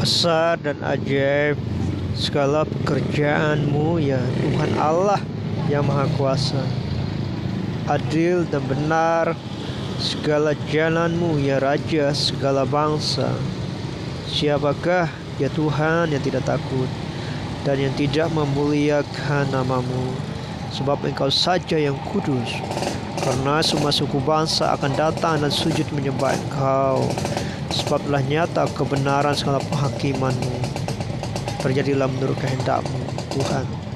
besar dan ajaib segala pekerjaanmu ya Tuhan Allah yang Maha Kuasa. Adil dan benar segala jalanmu ya Raja segala bangsa. Siapakah ya Tuhan yang tidak takut dan yang tidak memuliakan namamu sebab engkau saja yang kudus karena semua suku bangsa akan datang dan sujud menyembah engkau sebab telah nyata kebenaran segala penghakimanmu terjadilah menurut kehendakmu Tuhan